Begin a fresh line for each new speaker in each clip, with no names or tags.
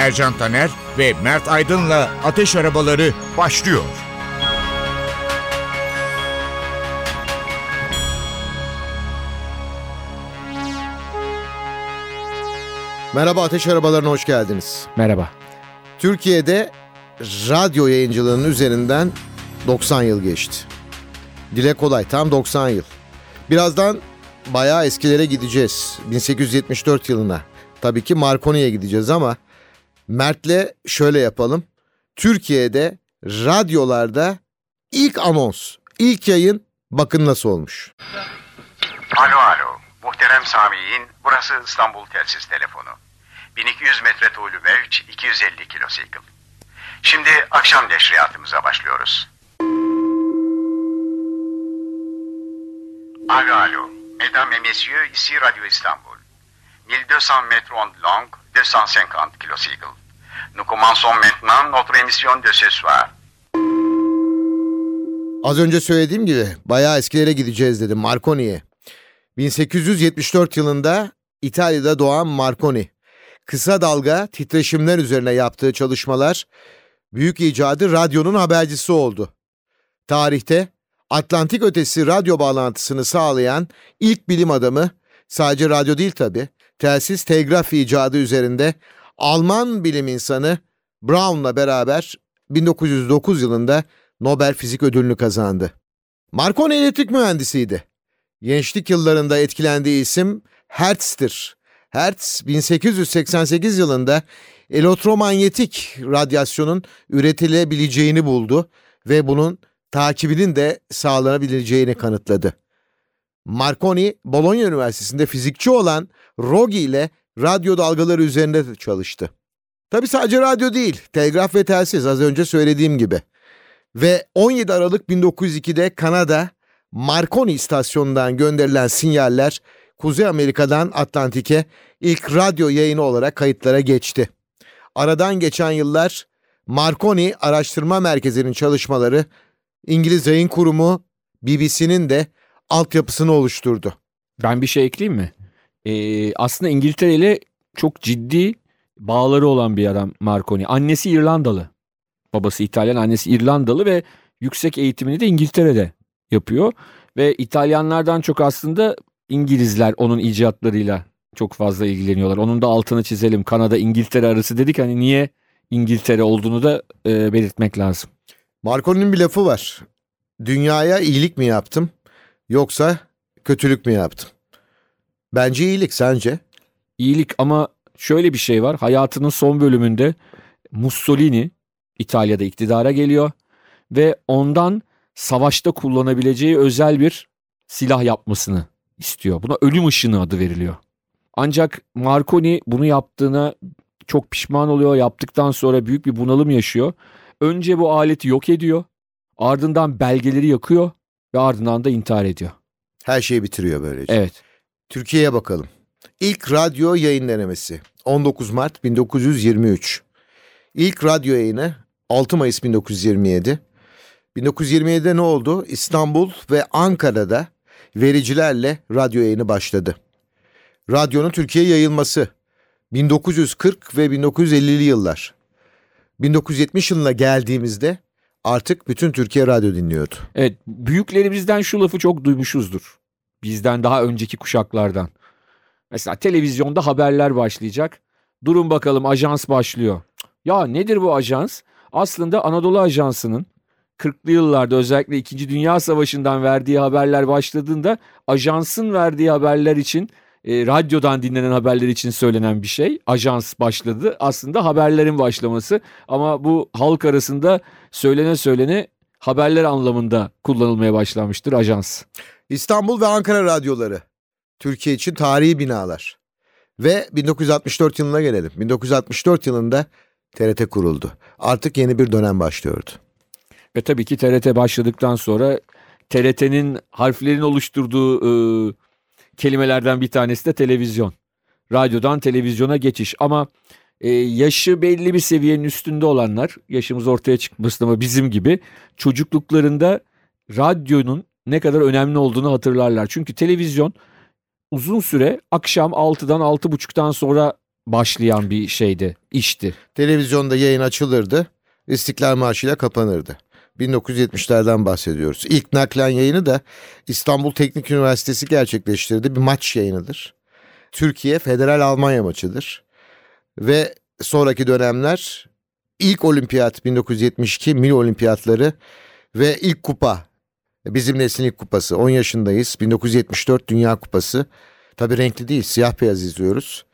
Ercan Taner ve Mert Aydın'la Ateş Arabaları başlıyor.
Merhaba Ateş Arabalarına hoş geldiniz.
Merhaba.
Türkiye'de radyo yayıncılığının üzerinden 90 yıl geçti. Dile kolay tam 90 yıl. Birazdan bayağı eskilere gideceğiz. 1874 yılına. Tabii ki Marconi'ye gideceğiz ama Mert'le şöyle yapalım. Türkiye'de radyolarda ilk anons, ilk yayın bakın nasıl olmuş.
Alo alo. Muhterem Sami'in burası İstanbul telsiz telefonu. 1200 metre tuğlu mevç 250 kilosikl. Şimdi akşam neşriyatımıza başlıyoruz. Alo alo. Mesdames et messieurs, ici Radio İstanbul. 1200 mètres longues, 250 kilocycles. Nous commençons maintenant notre émission de ce soir.
Az önce söylediğim gibi bayağı eskilere gideceğiz dedim Marconi'ye. 1874 yılında İtalya'da doğan Marconi. Kısa dalga titreşimler üzerine yaptığı çalışmalar büyük icadı radyonun habercisi oldu. Tarihte Atlantik ötesi radyo bağlantısını sağlayan ilk bilim adamı sadece radyo değil tabi telsiz telgraf icadı üzerinde Alman bilim insanı Brown'la beraber 1909 yılında Nobel Fizik Ödülünü kazandı. Marconi elektrik mühendisiydi. Gençlik yıllarında etkilendiği isim Hertz'tir. Hertz 1888 yılında elektromanyetik radyasyonun üretilebileceğini buldu ve bunun takibinin de sağlanabileceğini kanıtladı. Marconi, Bologna Üniversitesi'nde fizikçi olan Rogge ile radyo dalgaları üzerinde de çalıştı. Tabi sadece radyo değil, telgraf ve telsiz az önce söylediğim gibi. Ve 17 Aralık 1902'de Kanada Marconi istasyonundan gönderilen sinyaller Kuzey Amerika'dan Atlantik'e ilk radyo yayını olarak kayıtlara geçti. Aradan geçen yıllar Marconi Araştırma Merkezi'nin çalışmaları İngiliz Yayın Kurumu BBC'nin de altyapısını oluşturdu.
Ben bir şey ekleyeyim mi? Ee, aslında İngiltere ile çok ciddi bağları olan bir adam Marconi. Annesi İrlandalı. Babası İtalyan, annesi İrlandalı ve yüksek eğitimini de İngiltere'de yapıyor. Ve İtalyanlardan çok aslında İngilizler onun icatlarıyla çok fazla ilgileniyorlar. Onun da altını çizelim. Kanada İngiltere arası dedik hani niye İngiltere olduğunu da e, belirtmek lazım.
Marconi'nin bir lafı var. Dünyaya iyilik mi yaptım yoksa kötülük mü yaptım? Bence iyilik sence?
İyilik ama şöyle bir şey var. Hayatının son bölümünde Mussolini İtalya'da iktidara geliyor ve ondan savaşta kullanabileceği özel bir silah yapmasını istiyor. Buna ölüm ışını adı veriliyor. Ancak Marconi bunu yaptığına çok pişman oluyor. Yaptıktan sonra büyük bir bunalım yaşıyor. Önce bu aleti yok ediyor. Ardından belgeleri yakıyor ve ardından da intihar ediyor.
Her şeyi bitiriyor böylece.
Evet.
Türkiye'ye bakalım. İlk radyo yayın denemesi 19 Mart 1923. İlk radyo yayını 6 Mayıs 1927. 1927'de ne oldu? İstanbul ve Ankara'da vericilerle radyo yayını başladı. Radyonun Türkiye'ye yayılması 1940 ve 1950'li yıllar. 1970 yılına geldiğimizde artık bütün Türkiye radyo dinliyordu.
Evet, büyüklerimizden şu lafı çok duymuşuzdur. Bizden daha önceki kuşaklardan. Mesela televizyonda haberler başlayacak. Durun bakalım ajans başlıyor. Ya nedir bu ajans? Aslında Anadolu Ajansı'nın 40'lı yıllarda özellikle 2. Dünya Savaşı'ndan verdiği haberler başladığında ajansın verdiği haberler için e, radyodan dinlenen haberler için söylenen bir şey. Ajans başladı. Aslında haberlerin başlaması ama bu halk arasında söylene söylene haberler anlamında kullanılmaya başlanmıştır ajans.
İstanbul ve Ankara radyoları Türkiye için tarihi binalar. Ve 1964 yılına gelelim. 1964 yılında TRT kuruldu. Artık yeni bir dönem başlıyordu.
Ve tabii ki TRT başladıktan sonra TRT'nin harflerin oluşturduğu e, kelimelerden bir tanesi de televizyon. Radyodan televizyona geçiş ama e, yaşı belli bir seviyenin üstünde olanlar yaşımız ortaya çıkmasın ama bizim gibi çocukluklarında radyonun ne kadar önemli olduğunu hatırlarlar. Çünkü televizyon uzun süre akşam 6'dan 6.30'dan sonra başlayan bir şeydi, işti.
Televizyonda yayın açılırdı, İstiklal Marşı ile kapanırdı. 1970'lerden bahsediyoruz. İlk naklen yayını da İstanbul Teknik Üniversitesi gerçekleştirdi. Bir maç yayınıdır. Türkiye Federal Almanya maçıdır. Ve sonraki dönemler ilk olimpiyat 1972 mil olimpiyatları ve ilk kupa bizim neslin ilk kupası 10 yaşındayız 1974 Dünya Kupası tabi renkli değil siyah beyaz izliyoruz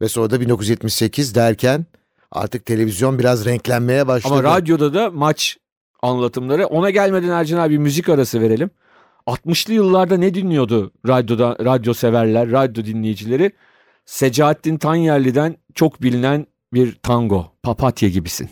ve sonra da 1978 derken artık televizyon biraz renklenmeye başladı.
Ama radyoda da maç anlatımları ona gelmeden Ercan abi müzik arası verelim. 60'lı yıllarda ne dinliyordu radyoda radyo severler, radyo dinleyicileri? Secahattin Tanyerli'den çok bilinen bir tango, papatya gibisin.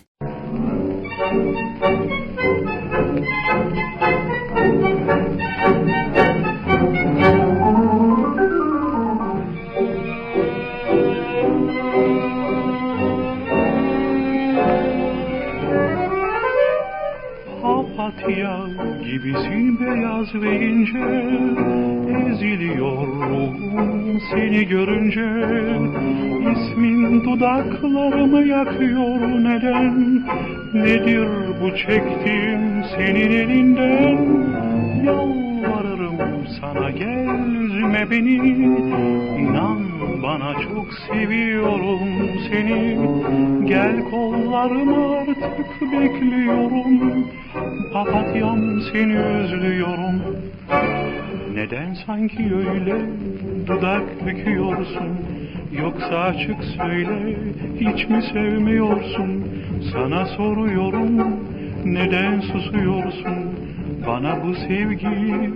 Görünce İsmin dudaklarımı yakıyor neden? Nedir bu çektiğim senin elinden? Yalvarırım sana gel üzme beni. İnan bana çok seviyorum seni. Gel kollarıma artık bekliyorum. Papatyam seni özlüyorum. Neden sanki öyle dudak büküyorsun Yoksa açık söyle hiç mi sevmiyorsun? Sana soruyorum neden susuyorsun? Bana bu sevgiyi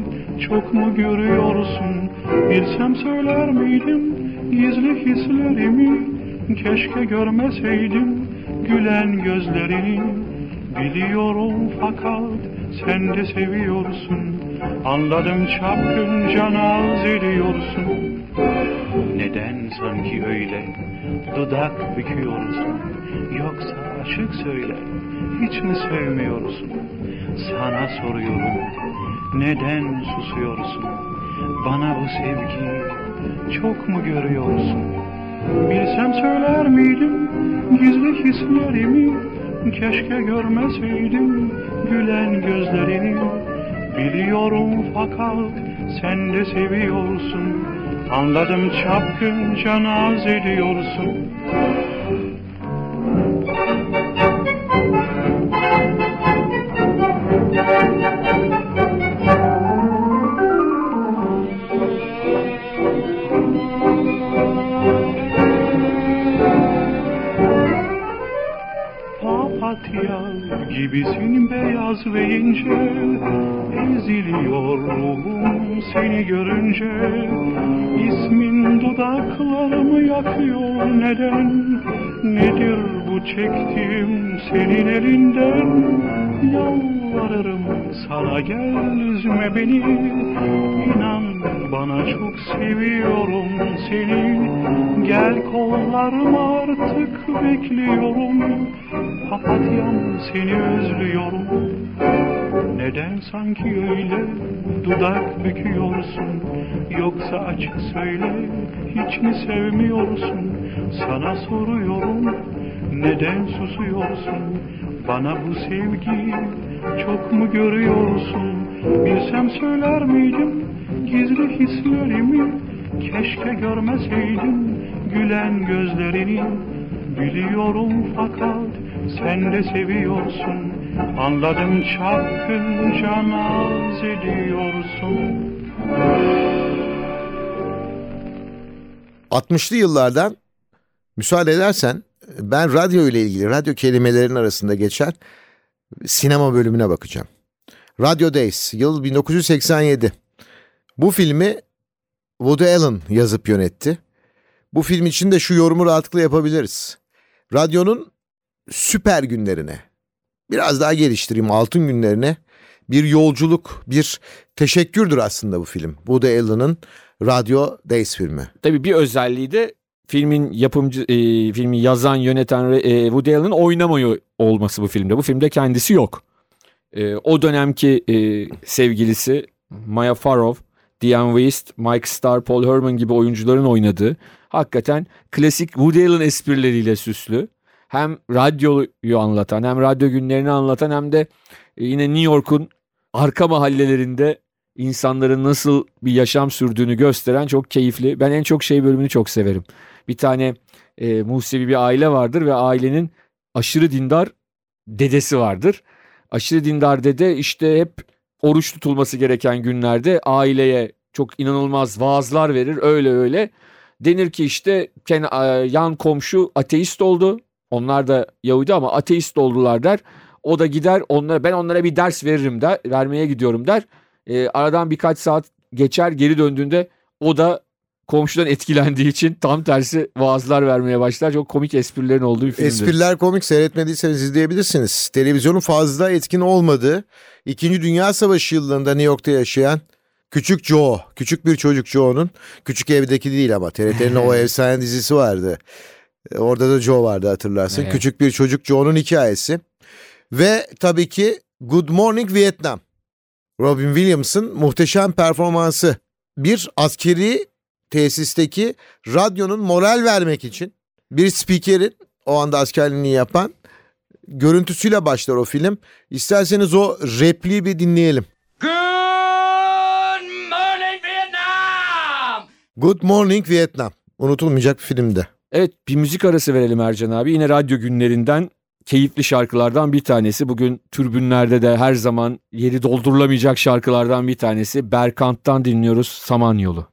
çok mu görüyorsun? Bilsem söyler miydim gizli hislerimi Keşke görmeseydim. Gülen gözlerini Biliyorum fakat sen de seviyorsun. Anladım çapkınca naz ediyorsun Neden sanki öyle dudak büküyorsun? Yoksa açık söyle hiç mi sevmiyorsun? Sana soruyorum neden susuyorsun? Bana bu sevgiyi çok mu görüyorsun? Bilsem söyler miydim? Gizli hislerimi Keşke görmeseydim. Gülen gözlerini Biliyorum fakat sen de seviyorsun. Anladım çapkınca naz ediyorsun gibisin beyaz ve ince Eziliyor ruhum seni görünce. İsmin dudaklarımı yakıyor neden? Nedir bu çektiğim senin elinden? Yalvarırım sana gel üzme beni. İnan bana çok seviyorum seni. Gel kollarıma artık bekliyorum Papatyam seni özlüyorum. Neden sanki öyle dudak büküyorsun? Yoksa açık söyle hiç mi sevmiyorsun? Sana soruyorum neden susuyorsun? Bana bu sevgiyi çok mu görüyorsun? Bilsem söyler miydim gizli hislerimi Keşke görmeseydim? Gülen gözlerini Biliyorum fakat sen de seviyorsun Anladım çapkınca naz ediyorsun
60'lı yıllardan müsaade edersen ben radyo ile ilgili radyo kelimelerin arasında geçen sinema bölümüne bakacağım. Radio Days yıl 1987. Bu filmi Woody Allen yazıp yönetti. Bu film için de şu yorumu rahatlıkla yapabiliriz. Radyonun süper günlerine, biraz daha geliştireyim altın günlerine bir yolculuk, bir teşekkürdür aslında bu film. Woody Allen'ın Radyo Days filmi.
Tabii bir özelliği de filmin yapımcı, e, filmi yazan, yöneten e, Woody Allen'ın oynamıyor olması bu filmde. Bu filmde kendisi yok. E, o dönemki e, sevgilisi Maya Farrow, Diane West, Mike Starr, Paul Herman gibi oyuncuların oynadığı hakikaten klasik Woody Allen esprileriyle süslü. Hem radyoyu anlatan hem radyo günlerini anlatan hem de e, yine New York'un arka mahallelerinde insanların nasıl bir yaşam sürdüğünü gösteren çok keyifli. Ben en çok şey bölümünü çok severim. Bir tane e, Musevi bir aile vardır ve ailenin aşırı dindar dedesi vardır. Aşırı dindar dede işte hep oruç tutulması gereken günlerde aileye çok inanılmaz vaazlar verir öyle öyle. Denir ki işte yan komşu ateist oldu. Onlar da Yahudi ama ateist oldular der. O da gider onlara ben onlara bir ders veririm der. Vermeye gidiyorum der. E, aradan birkaç saat geçer geri döndüğünde o da komşudan etkilendiği için tam tersi vaazlar vermeye başlar. Çok komik esprilerin olduğu bir filmdir.
Espriler komik seyretmediyseniz izleyebilirsiniz. Televizyonun fazla etkin olmadığı İkinci Dünya Savaşı yıllarında New York'ta yaşayan Küçük Joe, küçük bir çocuk Joe'nun, küçük evdeki değil ama TRT'nin o efsane dizisi vardı. E, orada da Joe vardı hatırlarsın. Evet. Küçük bir çocuk Joe'nun hikayesi. Ve tabii ki Good Morning Vietnam. Robin Williams'ın muhteşem performansı. Bir askeri tesisteki radyonun moral vermek için bir spikerin o anda askerliğini yapan görüntüsüyle başlar o film. İsterseniz o repliği bir dinleyelim.
Good morning Vietnam.
Good Morning Vietnam. Unutulmayacak bir filmdi.
Evet bir müzik arası verelim Ercan abi. Yine radyo günlerinden keyifli şarkılardan bir tanesi. Bugün türbünlerde de her zaman yeri doldurulamayacak şarkılardan bir tanesi. Berkant'tan dinliyoruz Samanyolu.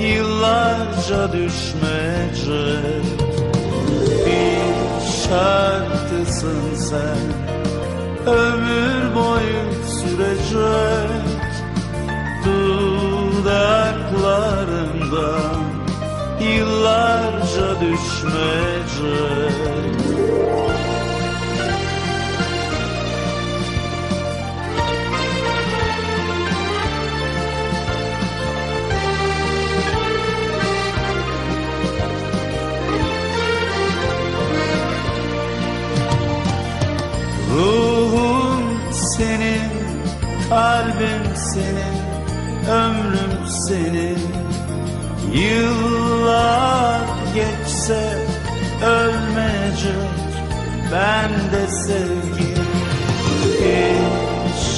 Yıllarca düşmeyecek. Bir şarkısın sen Ömür boyu sürecek. Dudaklarından yıllarca düşmeyecek senin Yıllar geçse ölmeyecek ben de sevgim Bir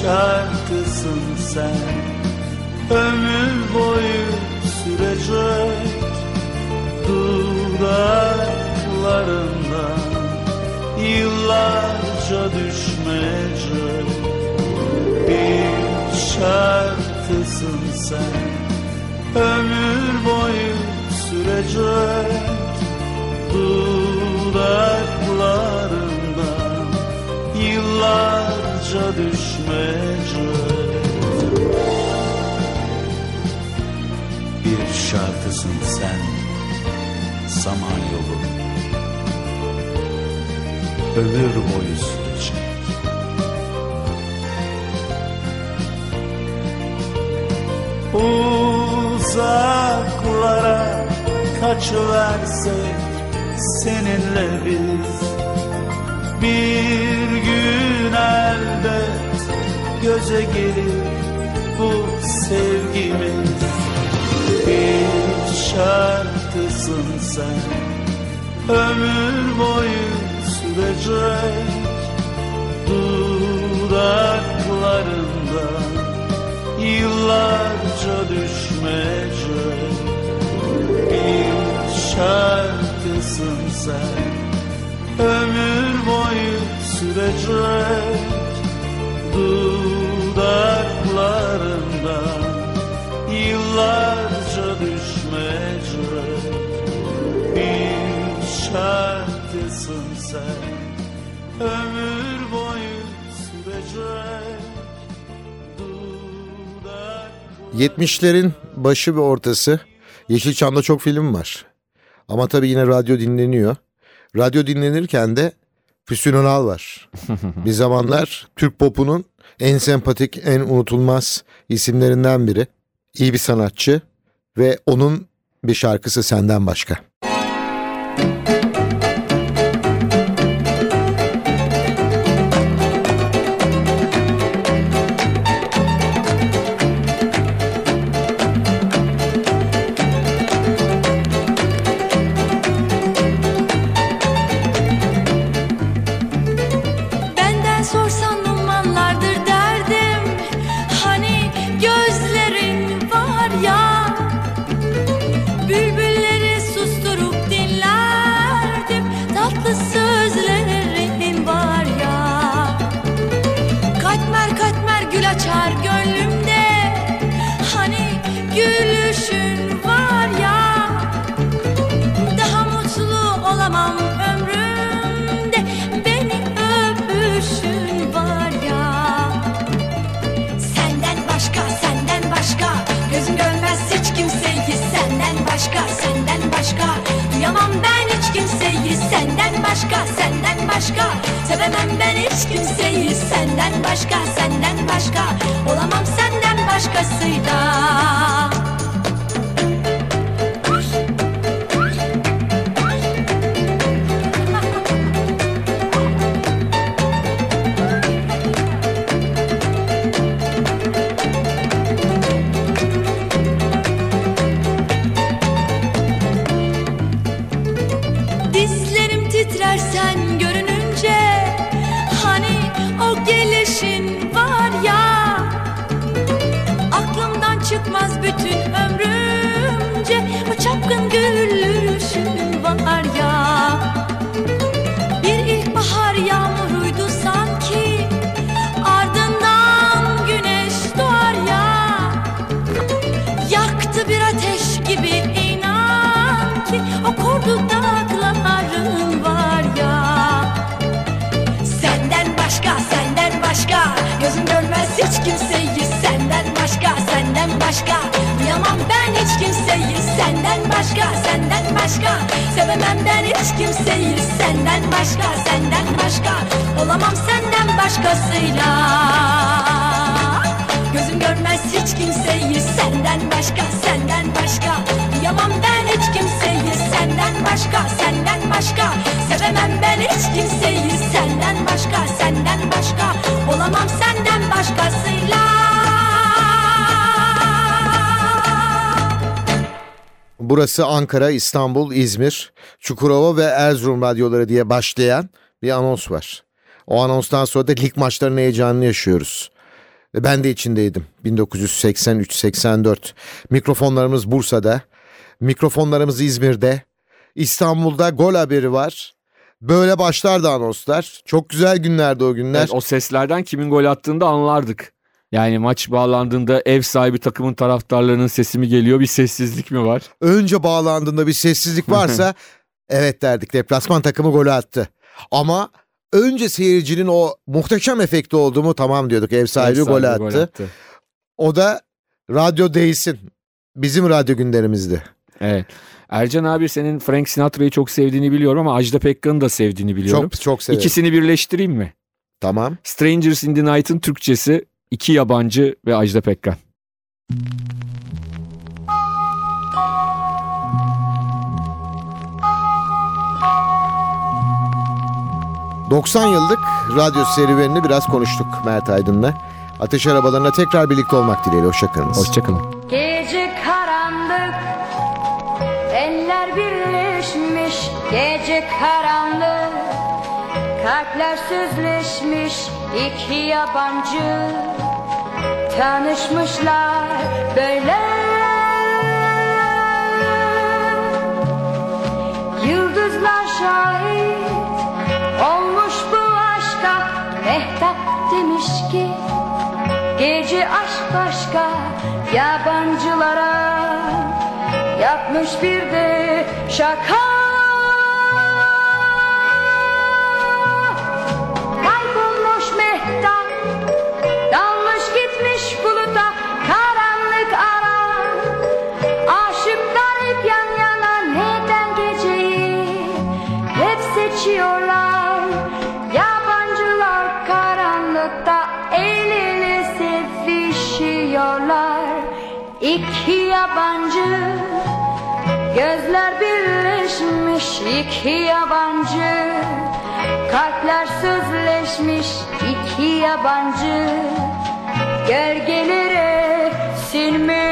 şarkısın sen. Ömür boyu sürecek Dudaklarında. Yıllarca düşmeyecek. Bir şarkı şarkısın sen Ömür boyu sürecek Dudaklarından Yıllarca düşmeyecek. Bir şarkısın sen Samanyolu Ömür boyu sürecek Uzaklara kaçıversek seninle biz Bir gün elbet göze gelir bu sevgimiz. Bir şarkısın sen ömür boyu sürecek dudaklarında yıllarca düşmeyecek bir şarkısın sen. Ömür boyu sürecek dudaklarında yıllarca düşmeyecek bir şarkısın sen. Ömür boyu sürecek
70'lerin başı ve ortası Yeşilçam'da çok film var. Ama tabii yine radyo dinleniyor. Radyo dinlenirken de Füsun Önal var. bir zamanlar Türk popunun en sempatik, en unutulmaz isimlerinden biri. İyi bir sanatçı ve onun bir şarkısı senden başka.
Başka. Sevemem ben hiç kimseyi Senden başka, senden başka. Olamam senden başkasıyla kimseyi Senden başka, senden başka Olamam senden başkasıyla. Gözüm görmez hiç kimseyi Senden başka, senden başka. Duyamam ben hiç kimseyi Senden başka, senden başka. Sevemem ben hiç kimseyi Senden başka, senden başka Olamam senden başkasıyla.
Burası Ankara, İstanbul, İzmir, Çukurova ve Erzurum radyoları diye başlayan bir anons var. O anonstan sonra da lig maçlarının heyecanını yaşıyoruz. Ve ben de içindeydim 1983-84. Mikrofonlarımız Bursa'da, mikrofonlarımız İzmir'de, İstanbul'da gol haberi var. Böyle başlardı anonslar. Çok güzel günlerdi o günler.
Evet, o seslerden kimin gol attığını da anlardık. Yani maç bağlandığında ev sahibi takımın taraftarlarının sesi mi geliyor bir sessizlik mi var?
Önce bağlandığında bir sessizlik varsa evet derdik deplasman takımı golü attı. Ama önce seyircinin o muhteşem efekti oldu mu tamam diyorduk ev sahibi,
Ev
gol
sahibi
attı. O da radyo değilsin. Bizim radyo günlerimizdi.
Evet. Ercan abi senin Frank Sinatra'yı çok sevdiğini biliyorum ama Ajda Pekkan'ı da sevdiğini biliyorum.
Çok çok severim.
İkisini birleştireyim mi?
Tamam.
Strangers in the Night'ın Türkçesi iki yabancı ve Ajda Pekkan.
90 yıllık radyo serüvenini biraz konuştuk Mert Aydın'la. Ateş arabalarına tekrar birlikte olmak dileğiyle. Hoşçakalınız.
Hoşçakalın.
Gece karanlık Eller birleşmiş Gece karanlık Kalpler süzleşmiş iki yabancı Tanışmışlar böyle Gece aşk başka yabancılara yapmış bir de şaka. İki yabancı Gözler birleşmiş. İki yabancı Kalpler sözleşmiş. İki yabancı Gölgelere sinmiş